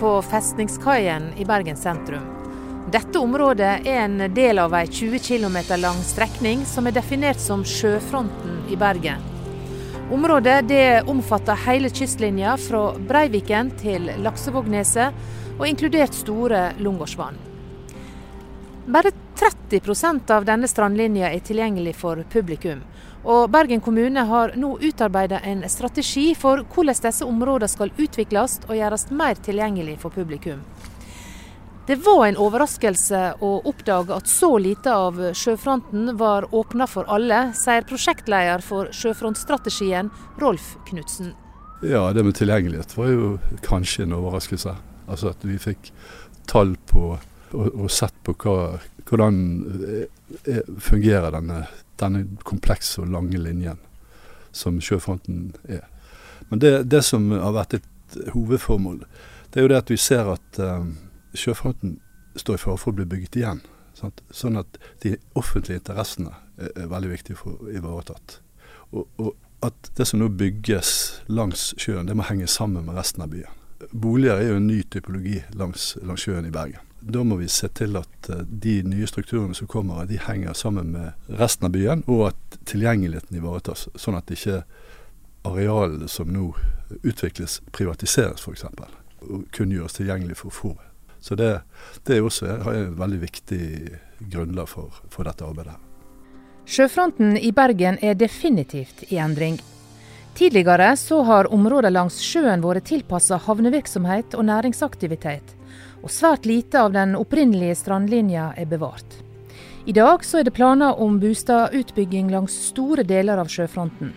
på Festningskaien i Bergen sentrum. Dette området er en del av ei 20 km lang strekning som er definert som sjøfronten i Bergen. Området det omfatter hele kystlinja fra Breiviken til Laksevågneset, og inkludert store Lungårdsvann. Bare 30% av denne strandlinja er tilgjengelig for publikum. Og Bergen kommune har nå utarbeidet en strategi for hvordan disse områdene skal utvikles og gjøres mer tilgjengelig for publikum. Det var en overraskelse å oppdage at så lite av sjøfronten var åpna for alle, sier prosjektleder for sjøfrontstrategien, Rolf Knutsen. Ja, det med tilgjengelighet var jo kanskje en overraskelse. Altså at vi fikk tall på og, og sett på hva, hvordan eh, fungerer denne denne komplekse og lange linjen som sjøfronten er. Men det, det, som har vært et hovedformål, det er jo det at vi ser at um, sjøfronten står i fare for å bli bygget igjen. Sant? Sånn at de offentlige interessene er, er veldig viktige for å ivaretatt. Og, og, at det som nå bygges langs sjøen, det må henge sammen med resten av byen. Boliger er jo en ny typologi langs, langs sjøen i Bergen. Da må vi se til at eh, de nye strukturene som kommer, de henger sammen med resten av byen, og at tilgjengeligheten ivaretas. Sånn at ikke arealene som nå utvikles, privatiseres f.eks. Og kun gjøres tilgjengelig for få. Så det, det er også et veldig viktig grunnlag for, for dette arbeidet. Sjøfronten i Bergen er definitivt i endring. Tidligere så har områder langs sjøen vært tilpassa havnevirksomhet og næringsaktivitet og svært lite av den opprinnelige strandlinja er bevart. I dag er det planer om boligutbygging langs store deler av sjøfronten.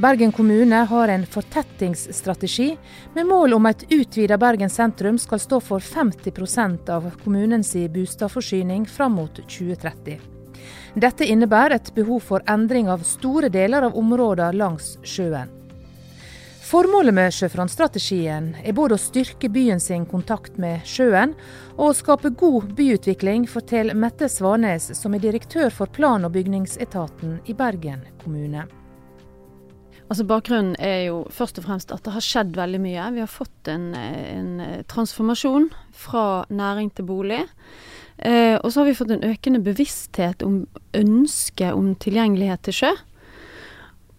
Bergen kommune har en fortettingsstrategi med mål om et utvida Bergen sentrum skal stå for 50% av kommunens boligforsyning fram mot 2030. Dette innebærer et behov for endring av store deler av områdene langs sjøen. Formålet med sjøfrontstrategien er både å styrke byen sin kontakt med sjøen, og å skape god byutvikling, forteller Mette Svanes, som er direktør for plan- og bygningsetaten i Bergen kommune. Altså Bakgrunnen er jo først og fremst at det har skjedd veldig mye. Vi har fått en, en transformasjon fra næring til bolig. Eh, og så har vi fått en økende bevissthet om ønsket om tilgjengelighet til sjø.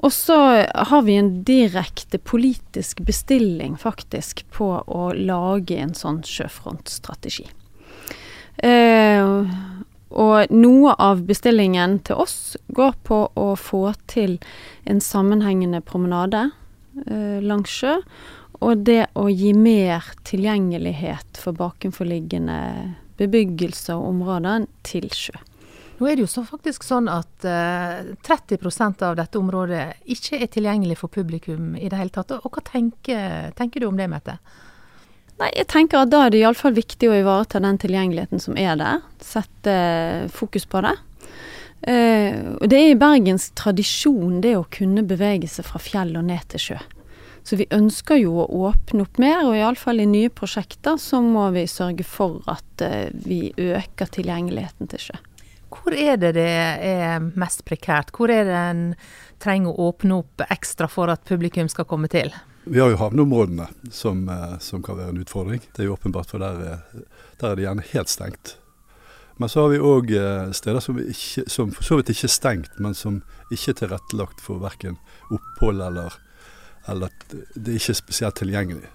Og så har vi en direkte politisk bestilling, faktisk, på å lage en sånn sjøfrontstrategi. Eh, og noe av bestillingen til oss går på å få til en sammenhengende promenade eh, langs sjø. Og det å gi mer tilgjengelighet for bakenforliggende bebyggelse og områder til sjø. Nå er det jo så faktisk sånn at uh, eh, 30% av dette området ikke er tilgjengelig for publikum i det hele tatt. Og hva tenker, tenker du om det, Mette? Nei, jeg tenker at Da er det iallfall viktig å ivareta den tilgjengeligheten som er der. Sette fokus på det. Uh, og Det er i Bergens tradisjon det å kunne bevege seg fra fjell og ned til sjø. Så vi ønsker jo å åpne opp mer, og iallfall i nye prosjekter så må vi sørge for at uh, vi øker tilgjengeligheten til sjø. Hvor er det det er mest prekært? Hvor er det en trenger å åpne opp ekstra for at publikum skal komme til? Vi har jo havneområdene som, eh, som kan være en utfordring. Det er jo åpenbart, for der, er, der er det gjerne helt stengt. Men så har vi òg eh, steder som, ikke, som, for så vidt ikke er stengt, men som ikke er tilrettelagt for verken opphold eller, eller det er ikke spesielt tilgjengelig.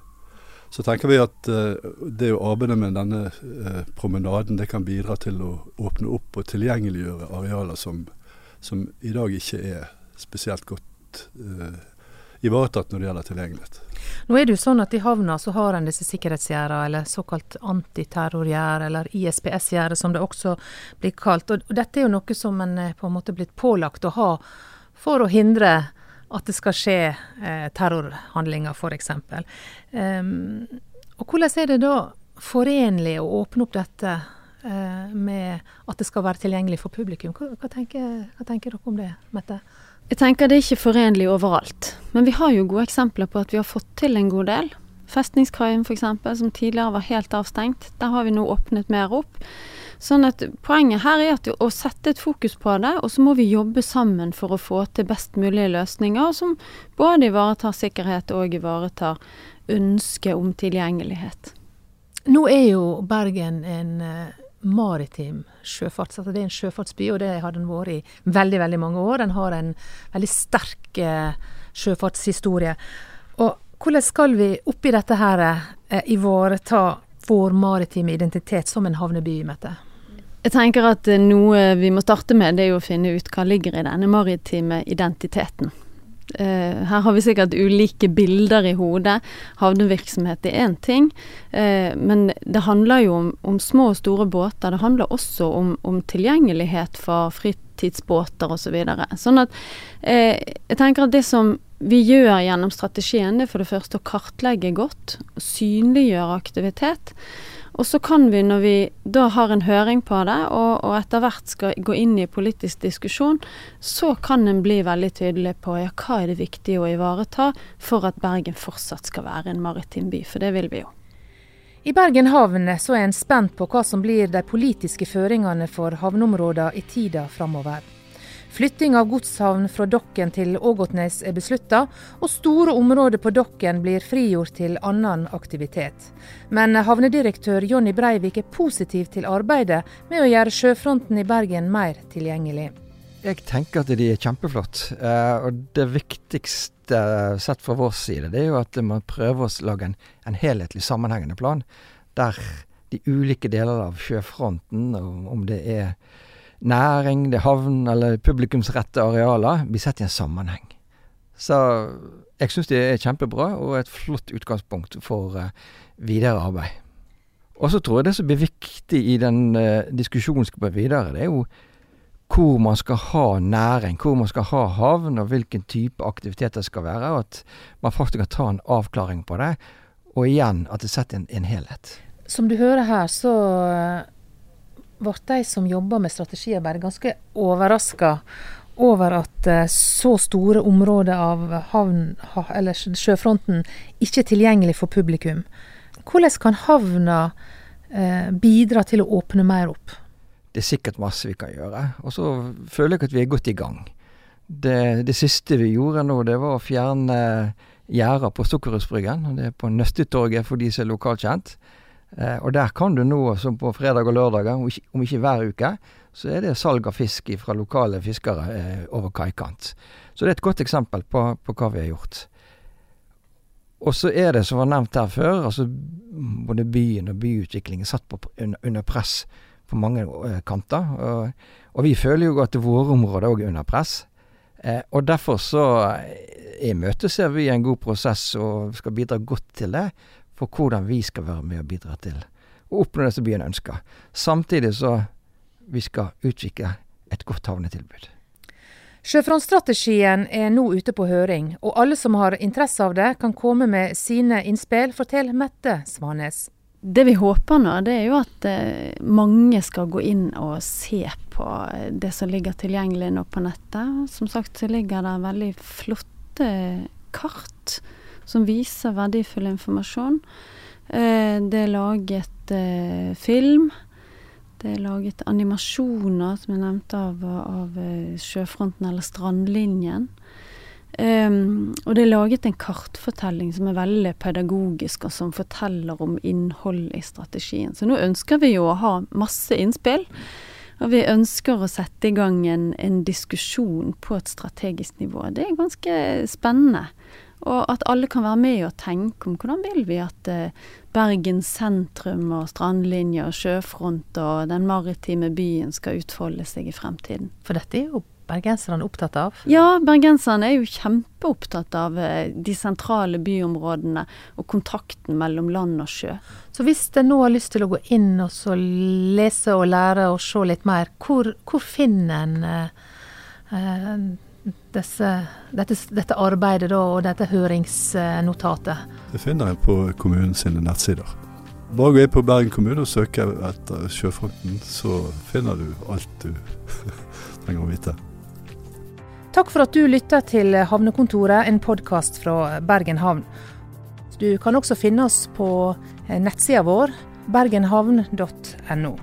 Så tenker vi at uh, det å arbeide med denne uh, promenaden, det kan bidra til å åpne opp og tilgjengeliggjøre arealer som, som i dag ikke er spesielt godt uh, ivaretatt når det gjelder tilgjengelighet. Nå er det jo sånn at I havna så har en disse sikkerhetsgjerdene, eller såkalt antiterrorgjerde, eller ISPS-gjerde som det også blir kalt. Og Dette er jo noe som en på en måte blitt pålagt å ha for å hindre at det skal skje eh, terrorhandlinger, f.eks. Um, og hvordan er det da forenlig å åpne opp dette eh, med at det skal være tilgjengelig for publikum? Hva, hva, tenker, hva, tenker, dere om det, Mette? Jeg tenker det er ikke forenlig overalt. Men vi har jo gode eksempler på at vi har fått til en god del. Festningskaien f.eks., som tidligere var helt avstengt. Der har vi nå åpnet mer opp. Sånn at Poenget her er at å sette et fokus på det, og så må vi jobbe sammen for å få til best mulige løsninger som både ivaretar sikkerhet og ivaretar ønsket om tilgjengelighet. Nå er jo Bergen en uh, maritim sjøfarts... Altså det er en sjøfartsby, og det har den vært i veldig, veldig mange år. Den har en veldig sterk uh, sjøfartshistorie. Og hvordan skal vi oppi dette her uh, ivareta vår maritime identitet som en havneby, Mette? Jeg tenker at noe vi må starte med, det er jo å finne ut hva ligger i denne maritime identiteten. Uh, her har vi sikkert ulike bilder i hodet. Havnevirksomhet er én ting, uh, men det handler jo om, om, små og store båter. Det handler også om, om tilgjengelighet for fritidsbåter osv. Så videre. sånn at uh, jeg tenker at det som vi gjør gjennom strategien, det er for det første å kartlegge godt, synliggjøre aktivitet. Og så kan vi, når vi da har en høring på det, og, og etter hvert skal gå inn i politisk diskusjon, så kan en bli veldig tydelig på ja, hva er det viktig å ivareta for at Bergen fortsatt skal være en maritim by, for det vil vi jo. I Bergen havn er en spent på hva som blir de politiske føringene for havneområdene i tida framover. Flytting av godshavn fra Dokken til Ågotnes er beslutta, og store områder på Dokken blir frigjort til annen aktivitet. Men havnedirektør Jonny Breivik er positiv til arbeidet med å gjøre sjøfronten i Bergen mer tilgjengelig. Jeg tenker at de er kjempeflott. Eh, og det viktigste sett fra vår side, det er jo at man prøver å lage en, helhetlig, sammenhengende plan. Der de ulike deler av sjøfronten, om det er næring, det er havn eller publikumsrette arealer, blir sett i en sammenheng. Så jeg syns det er kjempebra, og et flott utgangspunkt for uh, videre arbeid. Og så tror jeg det som blir viktig i den uh, diskusjonen som går videre, det er jo hvor man skal ha næring, hvor man skal ha havn, og hvilken type aktiviteter det skal være. Og at man faktisk kan ta en avklaring på det. Og igjen at det setter en, en helhet. Som du hører her, så ble de som jobber med strategiarbeid ganske overraska over at eh, så store områder av havn, eller sjøfronten ikke er tilgjengelig for publikum. Hvordan kan havna eh, bidra til å åpne mer opp? Det er sikkert masse vi kan gjøre. Og så føler jeg at vi er godt i gang. Det, det siste vi gjorde nå, det var å fjerne gjerder på Sukkerhusbryggen. Det er på Nøstetorget for de som er lokalt kjent. Eh, og der kan du nå, som på fredag og lørdager, om ikke, om ikke hver uke, så er det salg av fisk fra lokale fiskere eh, over kaikant. Så det er et godt eksempel på, på, hva vi har gjort. Og så er det, som var nevnt her før, altså både byen og byutviklingen satt på, under, press på mange eh, kanter. Og, og, vi føler jo at våre områder òg er under press. Eh, og derfor så imøteser vi en god prosess og skal bidra godt til det for hvordan vi skal være med og bidra til å oppnå det som byen ønsker. Samtidig så vi skal utvikle et godt havnetilbud. Sjøfrontstrategien er nå ute på høring, og alle som har interesse av det, kan komme med sine innspill, forteller Mette Svanes. Det vi håper nå, det er jo at eh, mange skal gå inn og se på eh, det som ligger tilgjengelig nå på nettet. Som sagt så ligger det veldig flotte kart som viser verdifull informasjon. Eh, det er laget eh, film. Det er laget animasjoner, som jeg nevnte, av, av eh, sjøfronten eller strandlinjen. Um, og det er laget en kartfortelling som er veldig pedagogisk, og som forteller om innholdet i strategien. Så nå ønsker vi jo å ha masse innspill. Og vi ønsker å sette i gang en, en diskusjon på et strategisk nivå. Det er ganske spennende. Og at alle kan være med og tenke om hvordan vil vi at eh, Bergen sentrum og strandlinje og sjøfront og den maritime byen skal utfolde seg i fremtiden. For dette er jo bergenserne opptatt av? Ja, bergenserne er jo kjempeopptatt av eh, de sentrale byområdene og kontakten mellom land og sjø. Så hvis en nå har lyst til å gå inn og så lese og lære og se litt mer, hvor, hvor finner en eh, disse, dette, dette, arbeidet da, og dette høringsnotatet? Det finner jeg på kommunens nettsider. Bare gå inn på Bergen kommune og søke etter Sjøfronten, så finner du alt du trenger å vite. Takk for at du lytta til Havnekontoret, en podkast fra Bergen havn. Du kan også finne oss på nettsida vår bergenhavn.no.